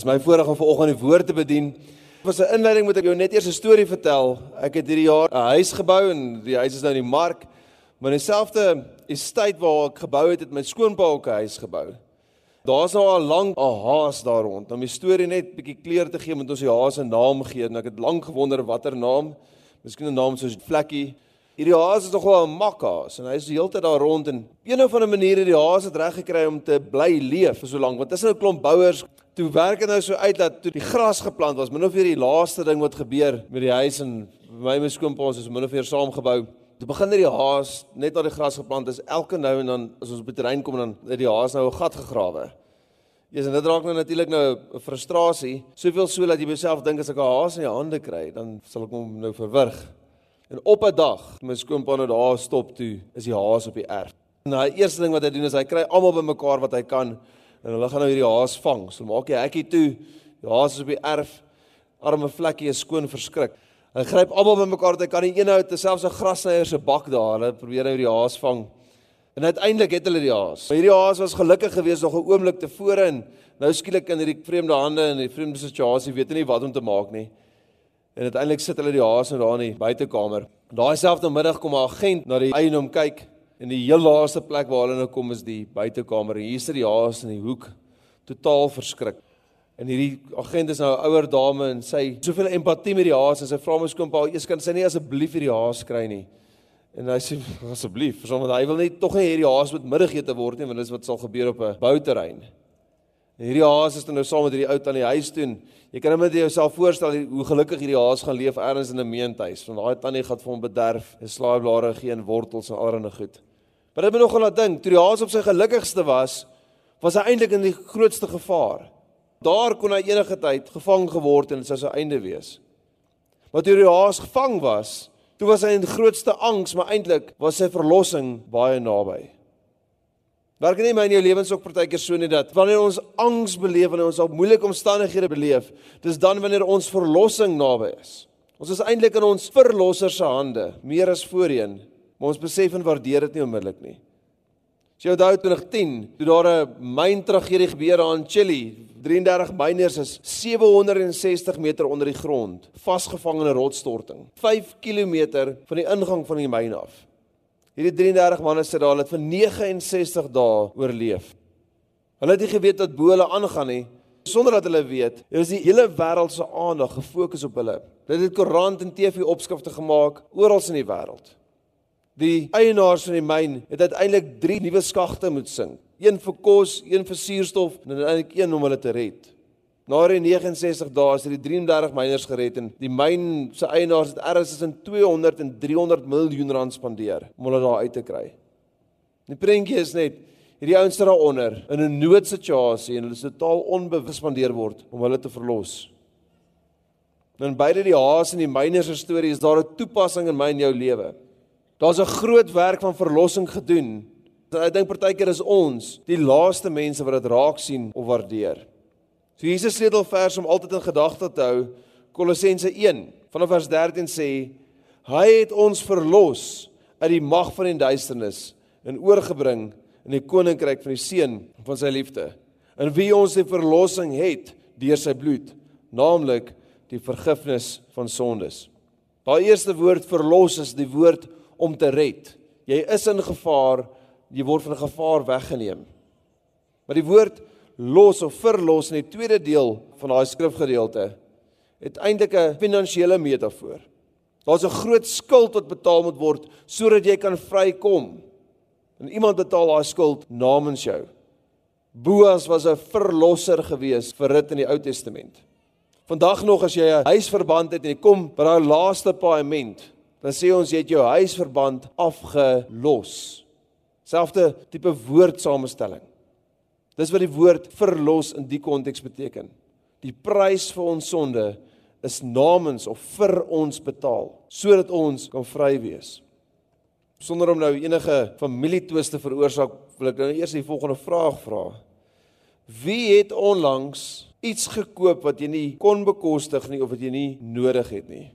Dis my voorreg om vanoggend die woord te bedien. Vir 'n inleiding moet ek jou net eers 'n storie vertel. Ek het hierdie jaar 'n huis gebou en die huis is nou in die mark. Maar in dieselfde estate waar ek gebou het, het my skoonpa ook 'n huis gebou. Daar's nou al lank 'n haas daar rond. Om die storie net bietjie kleur te gee, moet ons die haas 'n naam gee en ek het lank gewonder watter naam. Miskien 'n naam soos Vlekkie Hierdie haas is nogal 'n makhaas en hy is die hele tyd daar rond en een of ander manier het die haas dit reg gekry om te bly leef vir so lank want tussen 'n klomp bouers toe werk dit nou so uit dat toe die gras geplant was min of meer die laaste ding wat gebeur met die huis en my my skoonpa ons is min of meer saamgebou toe begin dit die haas net na die gras geplant is elke nou en dan as ons op die terrein kom dan het die haas nou 'n gat gegrawe Ja, en dit raak nou natuurlik nou 'n frustrasie, soveel so dat jy jouself dink as ek 'n haas in die hande kry, dan sal ek hom nou verwrig. En op 'n dag, my skoonpa nou daar stop toe, is die haas op die erf. En die eerste ding wat hy doen is hy kry almal bymekaar wat hy kan en hulle gaan nou hierdie haas vang. So maak hy hekkie toe. Die haas is op die erf. Arme vlekkie is skoon verskrik. Hy gryp almal bymekaar wat hy kan. Die een hou selfs 'n grasnyer se bak daar. Hulle probeer nou die haas vang. En uiteindelik het hulle die haas. Maar hierdie haas was gelukkig geweest nog 'n oomblik tevore en nou skielik in hierdie vreemde hande en die vreemde situasie weet hy nie wat om te maak nie. En uiteindelik sit hulle die haas nou daar in die buitekamer. Daai selfde middag kom 'n agent na die eienaam kyk en die heel laaste plek waar hulle nou kom is die buitekamer. Hier sit die haas in die hoek, totaal verskrik. En hierdie agent is nou 'n ouer dame en sy soveel empatie met die haas en sy vra my skoon pa, "Eers kan sy nie asseblief hierdie haas kry nie?" En hy sê, "Asseblief, want hy wil net tog nie hierdie haas met middagete word nie, want dis wat sal gebeur op 'n bouterrein." En hierdie haas is nou saam met hierdie ou tannie huis toe. Jy kan net jouself voorstel hoe gelukkig hierdie haas gaan leef ergens in 'n meentuis. Want daai tannie gaan vir hom bederf en slaaiblare geen wortels en allerlei goed. Maar dit moet nogal laat dink, toe die haas op sy gelukkigste was, was hy eintlik in die grootste gevaar. Daar kon hy enige tyd gevang geword en dit sou sy einde wees. Maar toe die haas gevang was, toe was hy in grootste angs, maar eintlik was sy verlossing baie naby. Werk nie my in jou lewens ook partykeer so nie dat wanneer ons angs beleef en ons al moeilike omstandighede beleef, dis dan wanneer ons verlossing naby is. Ons is eintlik in ons verlosser se hande, meer as voorheen, maar ons besef en waardeer dit nie onmiddellik nie. As jy onthou 2010, toe daar 'n myn tragedie gebeur daar in Chili, 33 myners is 760 meter onder die grond, vasgevang in 'n rotsstorting, 5 km van die ingang van die myn af. Hierdie 33 manne sit daar, hulle het vir 69 dae oorleef. Hulle het nie geweet wat bo hulle aangaan nie, sonder dat hulle weet. Dit was die hele wêreld se aandag gefokus op hulle. Hulle het koerant en TV opskrifte gemaak oral in die wêreld. Die eienaars van die myn het uiteindelik 3 nuwe skagte moet sing. Een vir kos, een vir suurstof en uiteindelik een om hulle te red. Na die 69 dae is die 33 myners gered en die myn se eienaars het ergens tussen 200 en 300 miljoen rand spandeer om hulle daar uit te kry. Die prentjie is net hierdie ouens sit daaronder in 'n noodsituasie en hulle is totaal onbewus spandeer word om hulle te verlos. In beide die haas en die myners se storie is daar 'n toepassing in my en jou lewe. Daar's 'n groot werk van verlossing gedoen. Ek dink partykeer is ons die laaste mense wat dit raak sien of waardeer. So Jesus sleutelvers om altyd in gedagte te hou, Kolossense 1 vanaf vers 13 sê hy het ons verlos uit die mag van die duisternis en oorgebring in die koninkryk van die seun van sy liefde. In wie ons die verlossing het deur sy bloed, naamlik die vergifnis van sondes. Daai eerste woord verlos is die woord om te red. Jy is in gevaar, jy word van gevaar weggeneem. Maar die woord los of verlos in die tweede deel van daai skrifgedeelte het eintlik 'n finansiële metafoor. Daar's 'n groot skuld wat betaal moet word sodat jy kan vrykom. En iemand betaal daai skuld namens jou. Boas was 'n verlosser gewees vir rit in die Ou Testament. Vandag nog as jy 'n huisverband het en jy kom by daai laaste paaiement, dan sê ons jy het jou huisverband afgelos. Selfde tipe woordsamestelling. Dis wat die woord verlos in die konteks beteken. Die prys vir ons sonde is namens of vir ons betaal sodat ons kan vry wees. Sonder om nou enige familietwiste veroorsaak, wil ek nou eers die volgende vraag vra. Wie het onlangs iets gekoop wat jy nie kon bekostig nie of wat jy nie nodig het nie?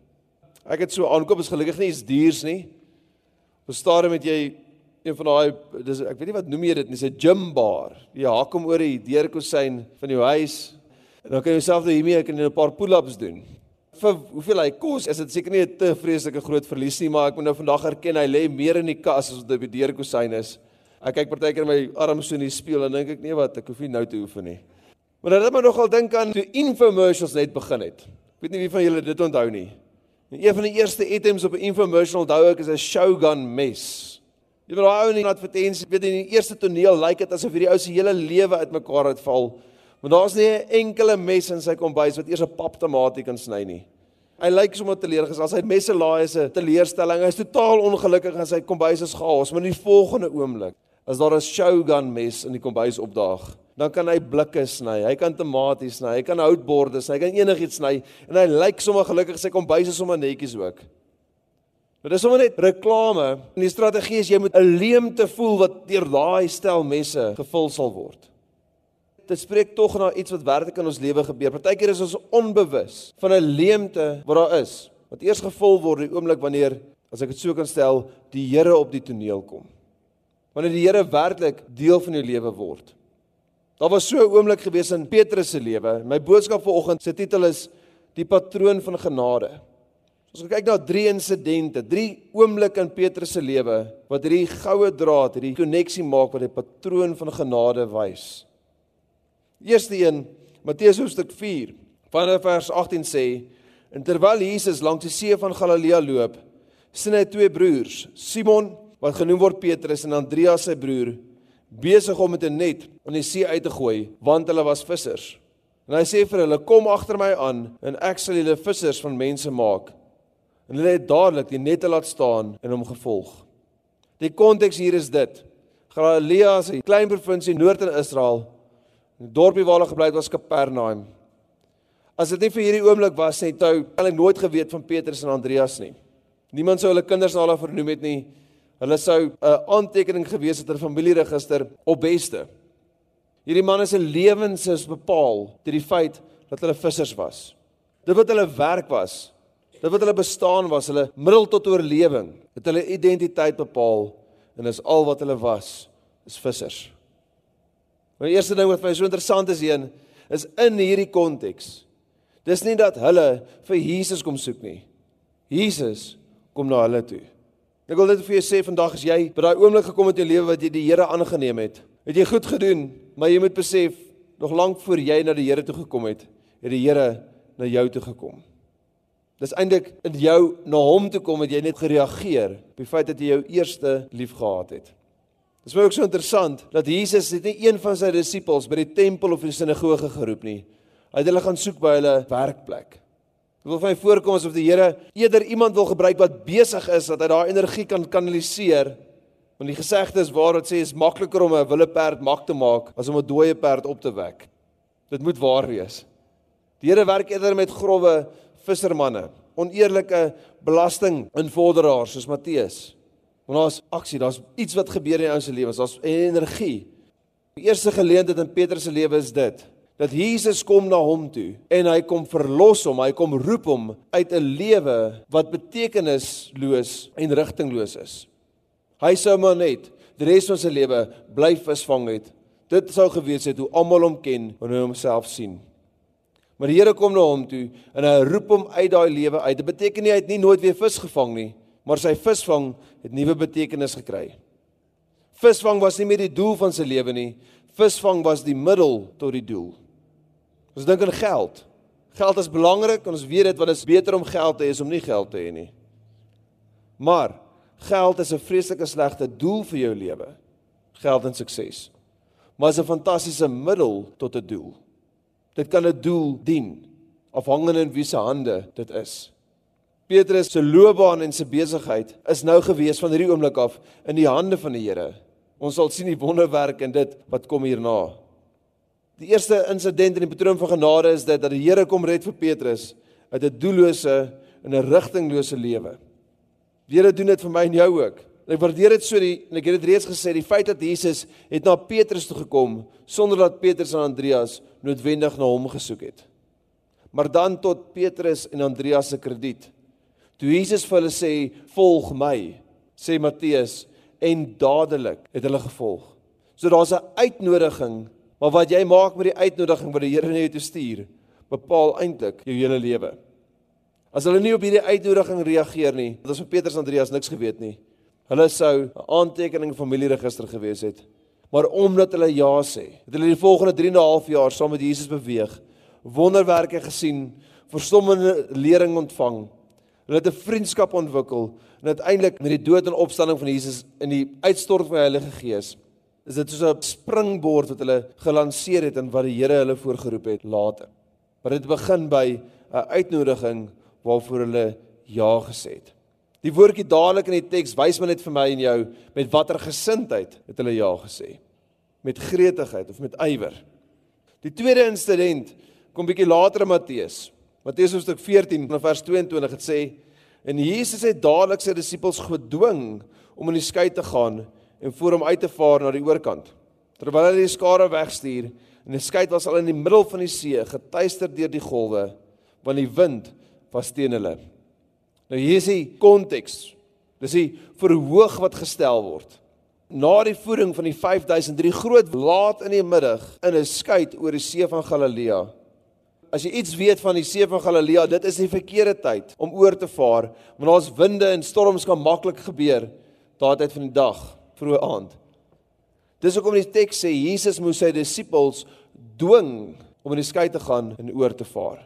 Ek het so aankoop is gelukkig nie iets duurs nie. Op 'n stadium het jy een van daai dis ek weet nie wat noem jy dit nie, 'n gym bar. Jy hak hom oor die deurkosyn van jou huis En dan kan jy self hiermee kan jy 'n paar pull-ups doen. Vir hoeveel hy kos, is dit seker nie 'n te vreeslike groot verlies nie, maar ek moet nou vandag erken hy lê meer in die kas as wat by die deurkusyn is. Ek kyk partykeer my arm so in die spieël en dink ek nee wat, ek hoef nie nou te oefen nie. Maar dan het my nogal dink aan toe infomercials net begin het. Ek weet nie wie van julle dit onthou nie. En een van die eerste items op 'n infomercial onthou ek is 'n Shogun mes. Jy weet daai ou in die advertensie, weet in die eerste toneel lyk dit asof hierdie ou se hele lewe uitmekaar uitval. Want daar's nie 'n enkele mes in sy kombuis wat eers 'n pap tamatie kan sny nie. Hy lyk sommer teleurgestel. Sy messe laai is 'n teleurstelling. Hy's totaal ongelukkig en sy kombuis is chaos, maar in die volgende oomblik as daar 'n Shogun mes in die kombuis opdaag, dan kan hy blikke sny, hy kan tomaties sny, hy kan houtborde sny, hy kan enigiets sny en hy lyk sommer gelukkig sy kombuis is sommer netjies ook. Maar dis sommer net reklame. En die strategie is jy moet 'n leemte voel wat deur daai stel messe gevul sal word. Dit spreek tog na iets wat werklik in ons lewe gebeur. Partykeer is ons onbewus van 'n leemte wat daar is, wat eers gevul word die oomblik wanneer as ek dit so kan stel, die Here op die toneel kom. Wanneer die Here werklik deel van jou lewe word. Daar was so 'n oomblik gewees in Petrus se lewe. My boodskap vanoggend se titel is die patroon van genade. Ons gaan kyk na drie insidente, drie oomblikke in Petrus se lewe wat hierdie goue draad, hierdie koneksie maak wat die patroon van genade wys. Eerste een, Matteus hoofstuk 4, vanaf vers 18 sê: "En terwyl Jesus langs die see van Galilea loop, sien hy twee broers, Simon wat genoem word Petrus en Andreas sy broer, besig om met 'n net in die see uit te gooi, want hulle was vissers. En hy sê vir hulle: "Kom agter my aan en ek sal julle vissers van mense maak." En hulle het dadelik die nette laat staan en hom gevolg. Die konteks hier is dit: Galilea is 'n klein provinsie noord in Israel. Die dorpie waar hulle gebly het was Kapernaum. As dit nie vir hierdie oomblik was nie, sou hulle nooit geweet van Petrus en Andreas nie. Niemand sou hulle kinders na hulle vernoem het nie. Hulle sou 'n aantekening gewees het in 'n familieregister op beste. Hierdie manne se lewens is bepaal deur die feit dat hulle vissers was. Dit wat hulle werk was, dit wat hulle bestaan was, hulle middel tot oorlewing, het hulle identiteit bepaal en is al wat hulle was, is vissers. Maar die eerste ding wat vir my so interessant is hier is in hierdie konteks. Dis nie dat hulle vir Jesus kom soek nie. Jesus kom na hulle toe. Ek wil dit vir jou sê vandag as jy by daai oomblik gekom het in jou lewe wat jy die Here aangeneem het, het jy goed gedoen, maar jy moet besef nog lank voor jy na die Here toe gekom het, het die Here na jou toe gekom. Dis eintlik in jou na hom toe kom het jy net gereageer op die feit dat jy jou eerste lief gehad het. Dit is ook so interessant dat Jesus het nie een van sy disippels by die tempel of die sinagoge geroep nie. Hy het hulle gaan soek by hulle werkplek. Dit wil vir my voorkom asof die Here eerder iemand wil gebruik wat besig is dat hy daai energie kan kanaliseer. Want die gesegde is waar dit sê is makliker om 'n wille perd mak te maak as om 'n dooie perd op te wek. Dit moet waar wees. Die Here werk eerder met grouwe vissermanne, oneerlike belastinginvorderaars soos Matteus. Want daar's aksie, daar's iets wat gebeur in ons lewens, daar's energie. Die eerste geleentheid in Petrus se lewe is dit dat Jesus kom na hom toe en hy kom verlos hom, hy kom roep hom uit 'n lewe wat betekenisloos en rigtingloos is. Hy sou maar net die res van sy lewe bly visvang het. Dit sou gewees het hoe almal hom ken wanneer hy homself sien. Maar die Here kom na hom toe en hy roep hom uit daai lewe uit. Dit beteken nie hy het nie nooit weer vis gevang nie, maar sy visvang het nuwe betekenis gekry. Visvang was nie meer die doel van sy lewe nie. Visvang was die middel tot die doel. Ons dink aan geld. Geld is belangrik en ons weet dit want dit is beter om geld te hê as om nie geld te hê nie. Maar geld is 'n vreeslike slegte doel vir jou lewe. Geld en sukses. Maar is 'n fantastiese middel tot 'n doel. Dit kan 'n doel dien afhangende in wie se hande dit is. Petrus se loopbaan en sy besigheid is nou gewees van hierdie oomblik af in die hande van die Here. Ons sal sien die wonderwerk en dit wat kom hierna. Die eerste insident in die patroon van genade is dit dat die Here kom red vir Petrus uit 'n doellose en 'n rigtinglose lewe. Die Here doen dit vir my en jou ook. Ek waardeer dit so die en ek het dit reeds gesê, die feit dat Jesus het na Petrus toe gekom sonder dat Petrus en Andreas noodwendig na hom gesoek het. Maar dan tot Petrus en Andreas se krediet. Toe Jesus vir hulle sê, "Volg my," sê Matteus, en dadelik het hulle gevolg. So daar's 'n uitnodiging Maar wat jy maak met die uitnodiging wat die Here na jou toe stuur, bepaal eintlik jou hele lewe. As hulle nie op hierdie uitnodiging reageer nie, dit was vir Petrus en Andreas niks geweet nie. Hulle sou 'n aantekening in familieregister gewees het. Maar omdat hulle ja sê, het hulle die volgende 3 en 'n half jaar saam met Jesus beweeg, wonderwerke gesien, verstommende lering ontvang. Hulle het 'n vriendskap ontwikkel en uiteindelik met die dood en opstanding van Jesus in die uitstorting van die Heilige Gees is dit soos 'n springbord wat hulle gelanseer het en wat die Here hulle voorgeroep het later. Maar dit begin by 'n uitnodiging waarvoor hulle ja gesê het. Die woordjie dadelik in die teks wys my net vir my en jou met watter gesindheid het hulle ja gesê. Met gretigheid of met ywer. Die tweede insident kom bietjie later in Matteus. Matteus hoofstuk 14 vers 22 het sê en Jesus het dadelik sy disippels gedwing om in die skei te gaan en voor hom uit te vaar na die oorkant. Terwyl hy die skare wegstuur en die skei was al in die middel van die see, getuister deur die golwe, want die wind was teen hulle. Nou hier is die konteks. Dis die verhoog wat gestel word. Na die voeding van die 5000 drie groot laat in die middag in 'n skei oor die see van Galilea. As jy iets weet van die see van Galilea, dit is die verkeerde tyd om oor te vaar, want daar's winde en storms kan maklik gebeur daardie tyd van die dag, vroeë aand. Dis hoekom die teks sê Jesus moes sy disippels dwing om in die skei te gaan en oor te vaar.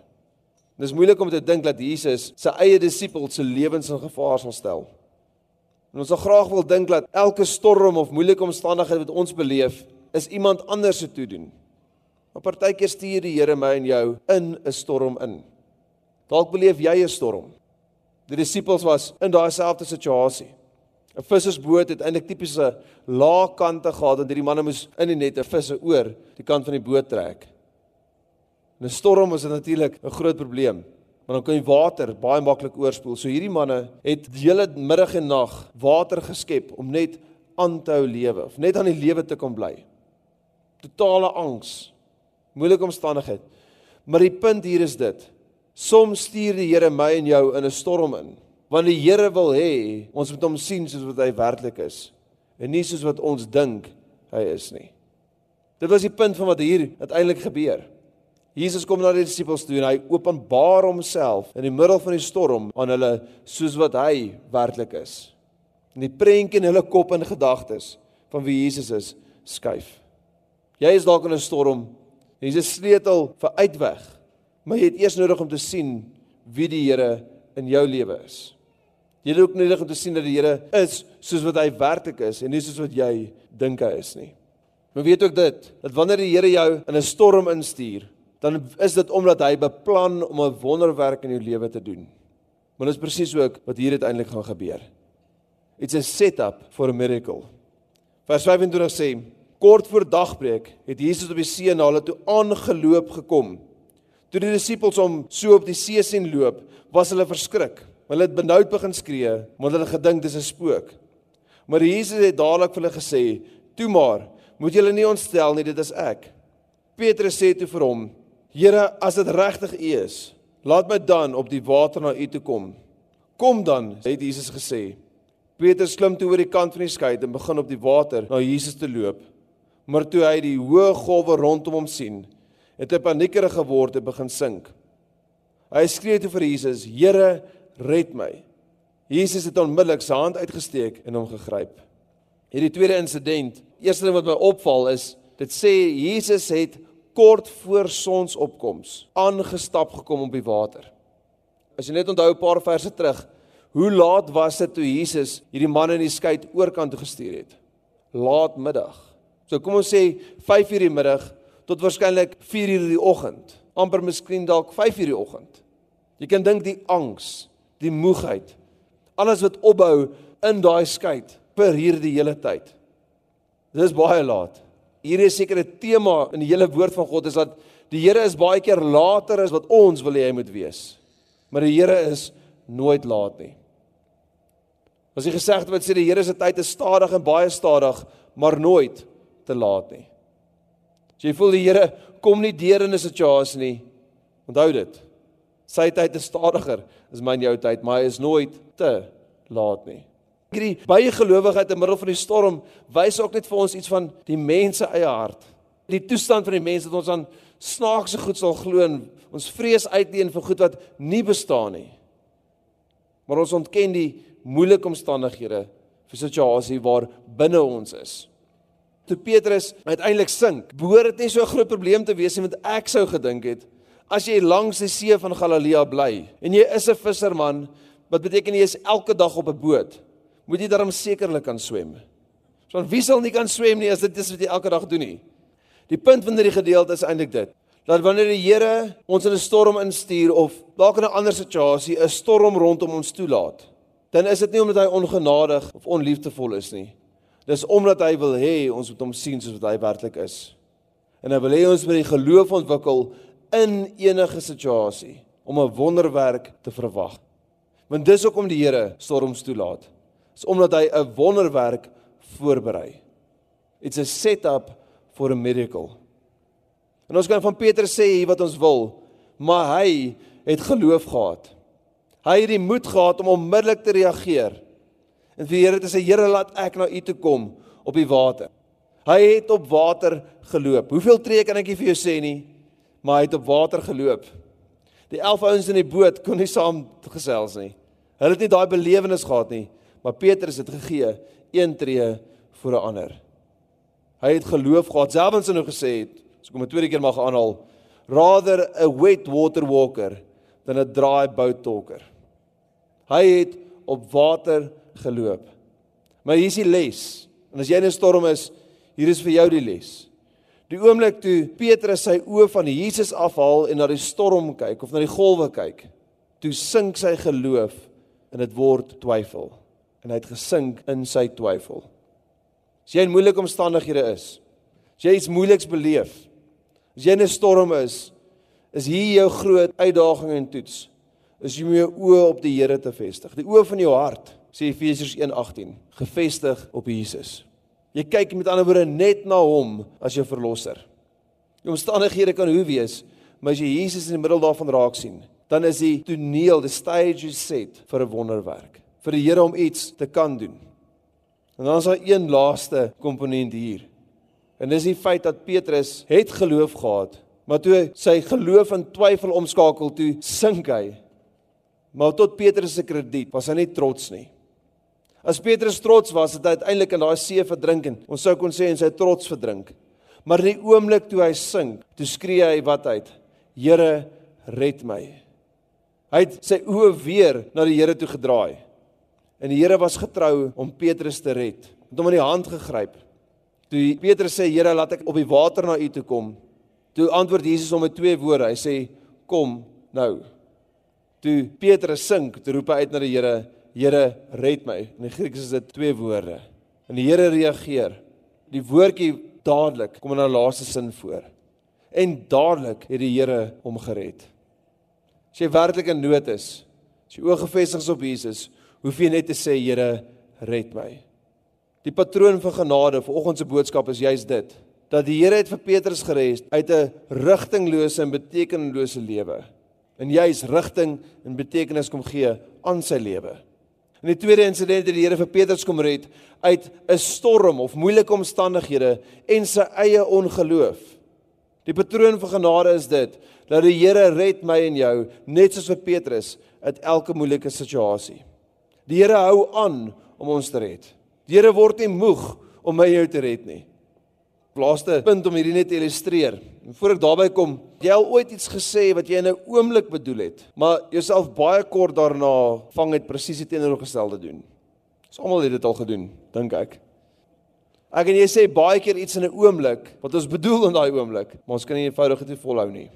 Dit is moeilik om te dink dat Jesus sy eie disippels se lewens in gevaar sal stel. En ons sal graag wil dink dat elke storm of moeilike omstandigheid wat ons beleef, is iemand anders se toedoen. Maar partykeer stuur die Here my en jou in 'n storm in. Dalk beleef jy 'n storm. Die disippels was in daai selfde situasie. 'n Vissersboot het eintlik tipiese lae kante gehad en hierdie manne moes in die nette visse oor die kant van die boot trek. In 'n storm is dit natuurlik 'n groot probleem, want dan kan jy water baie maklik oorspoel. So hierdie manne het die hele middag en nag water geskep om net aan te hou lewe, of net aan die lewe te kom bly. Totale angs, moeilike omstandighede. Maar die punt hier is dit. Soms stuur die Here my en jou in 'n storm in, want die Here wil hê ons moet hom sien soos wat hy werklik is en nie soos wat ons dink hy is nie. Dit was die punt van wat hier uiteindelik gebeur. Jesus kom na die disippels toe en hy openbaar homself in die middel van die storm aan hulle soos wat hy werklik is. En die prentjie in hulle kop en gedagtes van wie Jesus is, skuif. Jy is dalk in 'n storm. Jesus sleutel vir uitweg. Maar jy het eers nodig om te sien wie die Here in jou lewe is. Jy het ook nodig om te sien dat die Here is soos wat hy werklik is en nie soos wat jy dink hy is nie. Maar weet ook dit, dat wanneer die Here jou in 'n storm instuur, dan is dit omdat hy beplan om 'n wonderwerk in jou lewe te doen. Maar dit is presies ook wat hier uiteindelik gaan gebeur. It's a setup for a miracle. Vers 25 sê: Kort voor dagbreek het Jesus op die see na hulle toe aangeloop gekom. Toe die disippels hom so op die see sien loop, was hulle verskrik. Hulle het benoud begin skree, want hulle gedink dis 'n spook. Maar Jesus het dadelik vir hulle gesê: "Toe maar, moet julle nie ontstel nie, dit is ek." Petrus sê toe vir hom: Here, as dit regtig U is, laat my dan op die water na U toe kom. Kom dan, het Jesus gesê. Petrus klim toe oor die kant van die skei en begin op die water na Jesus te loop. Maar toe hy die hoë golwe rondom hom sien, het hy paniekerig geword en begin sink. Hy skree toe vir Jesus: "Here, red my." Jesus het onmiddellik sy hand uitgesteek en hom gegryp. Hierdie tweede insident, eerste ding wat my opval is, dit sê Jesus het kort voor sonsopkoms aangestap gekom op die water. As jy net onthou 'n paar verse terug, hoe laat was dit toe Jesus hierdie man in die skei oorkant toe gestuur het? Laatmiddag. So kom ons sê 5:00 die middag tot waarskynlik 4:00 die oggend, amper miskien dalk 5:00 die oggend. Jy kan dink die angs, die moegheid, alles wat opbou in daai skei vir hierdie hele tyd. Dis baie laat hier is seker 'n tema in die hele woord van God is dat die Here is baie keer later as wat ons wil hê hy moet wees. Maar die Here is nooit laat nie. As jy gesegde wat sê die Here se tyd is stadig en baie stadig, maar nooit te laat nie. As jy voel die Here kom nie deur in 'n situasie nie, onthou dit. Sy tyd is stadiger as my en jou tyd, maar hy is nooit te laat nie. Hierdie bygelowigheid in die middel van die storm wys ook net vir ons iets van die mens se eie hart. Die toestand van die mens dat ons aan snaakse goed sal glo en ons vrees uitleen vir goed wat nie bestaan nie. Maar ons ontken die moeilike omstandighede vir situasie waar binne ons is. Toe Petrus uiteindelik sink, behoort dit nie so 'n groot probleem te wees nie want ek sou gedink het as jy langs die see van Galilea bly en jy is 'n visserman, wat beteken jy is elke dag op 'n boot, moet jy darm sekerlik kan swem. So wie sal nie kan swem nie as dit is wat jy elke dag doen nie. Die punt van hierdie gedeelte is eintlik dit dat wanneer die Here ons in 'n storm instuur of dalk in 'n ander situasie 'n storm rondom ons toelaat, dan is dit nie omdat hy ongenadig of onliefdevol is nie. Dis omdat hy wil hê ons moet hom sien soos wat hy werklik is. En hy wil hê ons moet die geloof ontwikkel in enige situasie om 'n wonderwerk te verwag. Want dis hoekom die Here storms toelaat. Dis omdat hy 'n wonderwerk voorberei. It's a setup for a miracle. En ons kan van Petrus sê hier wat ons wil, maar hy het geloof gehad. Hy het die moed gehad om onmiddellik te reageer. En vir Here te sê Here laat ek na u toe kom op die water. Hy het op water geloop. Hoeveel tree kan ek vir jou sê nie, maar hy het op water geloop. Die 11 ouens in die boot kon nie saam gesels nie. Hulle het nie daai belewenis gehad nie, maar Petrus het gegee een tree voor 'n ander. Hy het geloof gehad. Selfs hy nou gesê het, as ek hom 'n tweede keer mag aanhaal, rather a wet water walker than a dry boat talker. Hy het op water geloop. Maar hier is die les. En as jy in 'n storm is, hier is vir jou die les. Die oomblik toe Petrus sy oë van Jesus afhaal en na die storm kyk of na die golwe kyk, toe sink sy geloof en dit word twyfel. En hy het gesink in sy twyfel. As jy in moeilike omstandighede is, as jy iets moeiliks beleef, as jy in 'n storm is, is hier jou groot uitdaging en toets. Is om jou oë op die Here te vestig. Die oë van jou hart, sê Efesiërs 1:18, gefestig op Jesus. Jy kyk met ander woorde net na hom as jou verlosser. Die omstandighede kan hoe wees, maar as jy Jesus in die middel daarvan raak sien, dan is die toneel, the stage is set vir 'n wonderwerk, vir die Here om iets te kan doen. En dan is daar een laaste komponent hier. En dis die feit dat Petrus het geloof gehad, maar toe sy geloof in twyfel omskakel toe sink hy. Maar tot Petrus se krediet was hy nie trots nie. As Petrus trots was, het hy uiteindelik in daai see verdrink en ons sou kon sê en sy trots verdrink. Maar in die oomblik toe hy sink, toe skree hy wat uit: Here, red my. Hy het sy oë weer na die Here toe gedraai. En die Here was getrou om Petrus te red. Het hom aan die hand gegryp. Toe Petrus sê Here, laat ek op die water na U toe kom. Toe antwoord Jesus hom met twee woorde. Hy sê kom nou. Toe Petrus sink, toe roep hy uit na die Here, Here, red my. In die Grieks is dit twee woorde. En die Here reageer. Die woordjie dadelik kom in 'n laaste sin voor. En dadelik het die Here hom gered. As jy werklik in nood is, as jy oë gefestig is op Jesus, hoef jy net te sê Here, red my. Die patroon van genade vir oggend se boodskap is juist dit dat die Here het vir Petrus gered uit 'n rigtinglose en betekenislose lewe. En juist rigting en betekenis kom gee aan sy lewe. In die tweede insident het die Here vir Petrus kom red uit 'n storm of moeilike omstandighede en sy eie ongeloof. Die patroon van genade is dit dat die Here red my en jou net soos vir Petrus uit elke moeilike situasie. Die Here hou aan om ons te red. Die Here word nie moeg om my jou te red nie. Laaste punt om hierdie net te illustreer. Voordat ek daarby kom, jy al ooit iets gesê wat jy in 'n oomblik bedoel het, maar jouself baie kort daarna vang het presies die teenoorgestelde doen. Ons almal het dit al gedoen, dink ek. Ek en jy sê baie keer iets in 'n oomblik wat ons bedoel in daai oomblik, maar ons kan nie eenvoudig dit volhou nie.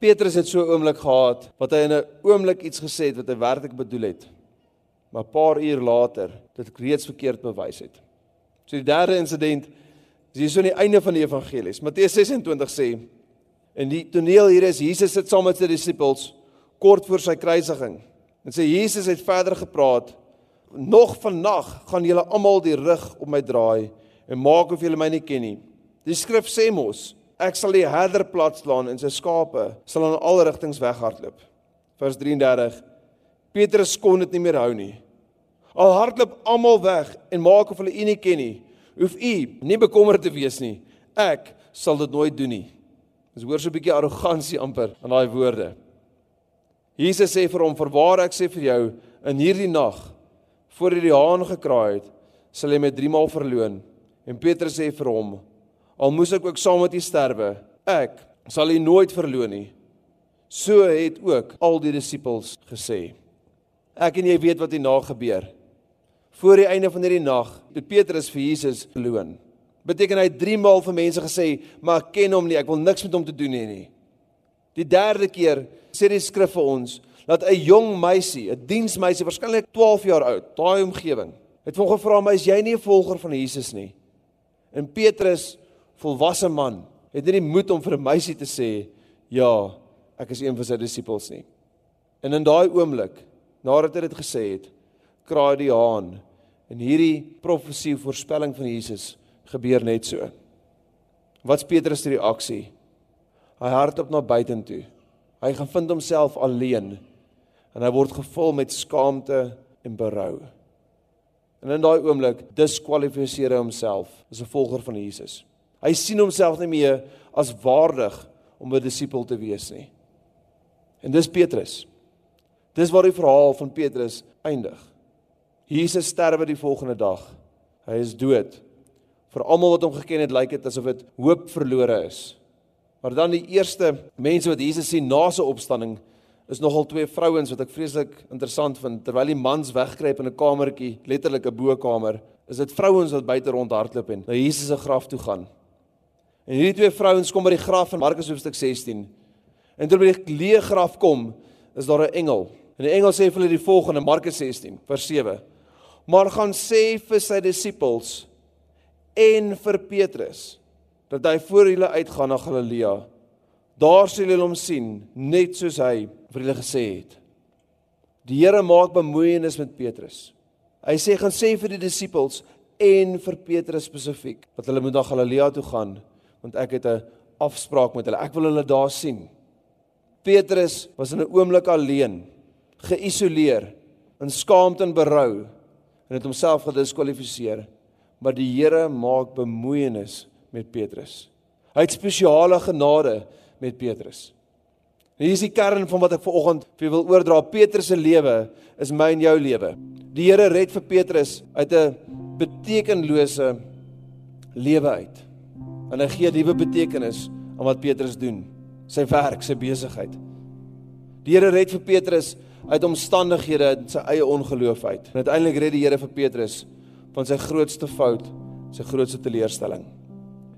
Petrus het so 'n oomblik gehad wat hy in 'n oomblik iets gesê het wat hy werklik bedoel het maar 'n paar uur later dit reeds verkeerd bewys het. So die derde insident is hier so aan die einde van die evangelies. Matteus 26 sê en die toneel hier is Jesus sit saam met sy disippels kort voor sy kruisiging. En sê Jesus het verder gepraat: "Nog vannag gaan julle almal die rug op my draai en maak of julle my nie ken nie. Die skrif sê mos: Ek sal die herder platslaan en sy skape sal in al rigtings weghardloop." Vers 33 Petrus kon dit nie meer hou nie. Al hardloop almal weg en maak of hulle u nie ken nie. Hoef u nie bekommerd te wees nie. Ek sal dit nooit doen nie. Ons hoor so 'n bietjie arrogansie amper in daai woorde. Jesus sê vir hom: "Verwaar ek sê vir jou, in hierdie nag voor hy die haan gekraai het, sal hy my 3 maal verloon." En Petrus sê vir hom: "Al moes ek ook saam met u sterwe, ek sal u nooit verloon nie." So het ook al die disippels gesê. Ek en jy weet wat hierna gebeur. Voor die einde van hierdie nag het Petrus vir Jesus verloon. Beteken hy 3 maal vir mense gesê, "Maar ek ken hom nie, ek wil niks met hom te doen hê nie." Die derde keer sê die skrif vir ons dat 'n jong meisie, 'n diensmeisie, waarskynlik 12 jaar oud, daai omgewing, het hom gevra, "Maar is jy nie 'n volger van Jesus nie?" En Petrus, volwasse man, het nie die moed om vir 'n meisie te sê, "Ja, ek is een van sy disippels nie." En in daai oomblik, nadat hy dit gesê het, kraai die haan en hierdie profesie voorspelling van Jesus gebeur net so. Wat's Petrus se reaksie? Hy hardop na buitentoe. Hy gaan vind homself alleen en hy word gevul met skaamte en berou. En in daai oomblik diskwalifiseer hy homself as 'n volger van Jesus. Hy sien homself nie meer as waardig om 'n disipel te wees nie. En dis Petrus. Dis waar die verhaal van Petrus eindig. Jesus sterwe die volgende dag. Hy is dood. Vir almal wat hom geken het, lyk dit asof dit hoop verlore is. Maar dan die eerste mense wat Jesus sien na sy opstanding is nogal twee vrouens wat ek vreeslik interessant vind terwyl die mans wegkruip in 'n kamertjie, letterlik 'n bokamer, is dit vrouens wat buite rondhardloop en na Jesus se graf toe gaan. En hierdie twee vrouens kom by die graf in Markus hoofstuk 16. En toe by die leë graf kom, is daar 'n engel. En die engel sê vir hulle die volgende Markus 16 vers 7. Maar gaan sê vir sy disippels en vir Petrus dat hy voor hulle uitgaan na Galilea. Daar sal hulle hom sien, net soos hy vir hulle gesê het. Die Here maak bemoeienis met Petrus. Hy sê gaan sê vir die disippels en vir Petrus spesifiek dat hulle moet na Galilea toe gaan want ek het 'n afspraak met hulle. Ek wil hulle daar sien. Petrus was in 'n oomblik alleen, geïsoleer, in skaamte en berou en het homself gediskwalifiseer. Maar die Here maak bemoeienis met Petrus. Hy het spesiale genade met Petrus. Hier is die kern van wat ek vanoggend vir wil oordra. Petrus se lewe is my en jou lewe. Die Here red vir Petrus uit 'n betekenlose lewe uit. En hy gee nuwe betekenis aan wat Petrus doen, sy werk, sy besigheid. Die Here red vir Petrus uit omstandighede en sy eie ongeloof uit. En uiteindelik red die Here vir Petrus van sy grootste fout, sy grootste teleurstelling.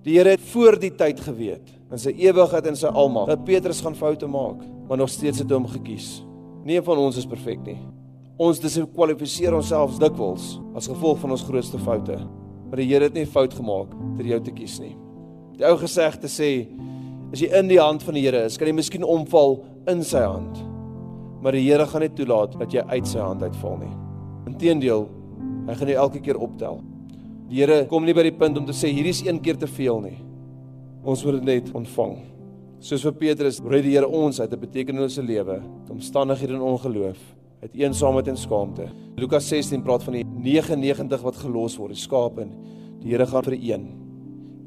Die Here het voor die tyd geweet in sy ewigheid en sy almag dat Petrus gaan foute maak, maar nog steeds het hy hom gekies. Nie een van ons is perfek nie. Ons diskwalifiseer onsself dikwels as gevolg van ons grootste foute. Maar die Here het nie fout gemaak deur jou te kies nie. Die ou gesegde sê as jy in die hand van die Here is, kan jy miskien omval in sy hand. Maar die Here gaan nie toelaat dat jy uit sy hand uitval nie. Inteendeel, hy gaan jou elke keer optel. Die Here kom nie by die punt om te sê hierdie is een keer te veel nie. Ons moet dit net ontvang. Soos vir Petrus red die Here ons uit 'n betekenlose lewe, omstandighede en ongeloof, uit eensaamheid en skaamte. Lukas 16 praat van die 99 wat gelos word, die skape. Die Here gaan vir een.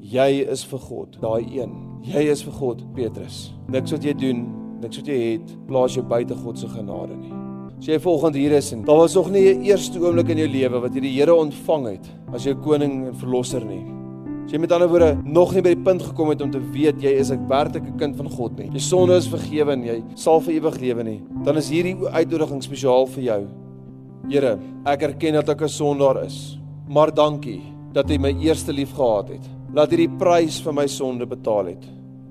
Jy is vir God, daai een. Jy is vir God, Petrus. Niks wat jy doen, niks wat jy het, plaas jou buite God se genade nie. As jy volgende hier is en daar was nog nie 'n eerste oomblik in jou lewe wat jy die Here ontvang het as jou koning en verlosser nie. As jy met ander woorde nog nie by die punt gekom het om te weet jy is 'n werklike kind van God nie. Jou sonde is vergewe en jy sal vir ewig lewe nie. Dan is hierdie uitnodiging spesiaal vir jou. Here, ek erken dat ek 'n sondaar is. Maar dankie dat U my eerste lief gehad het. Laat U die prys vir my sonde betaal het.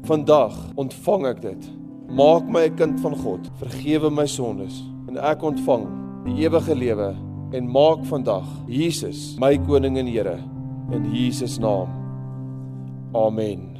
Vandag ontvang ek dit. Maak my 'n kind van God. Vergewe my sondes en ek ontvang die ewige lewe en maak vandag Jesus my koning en Here in Jesus naam. Amen.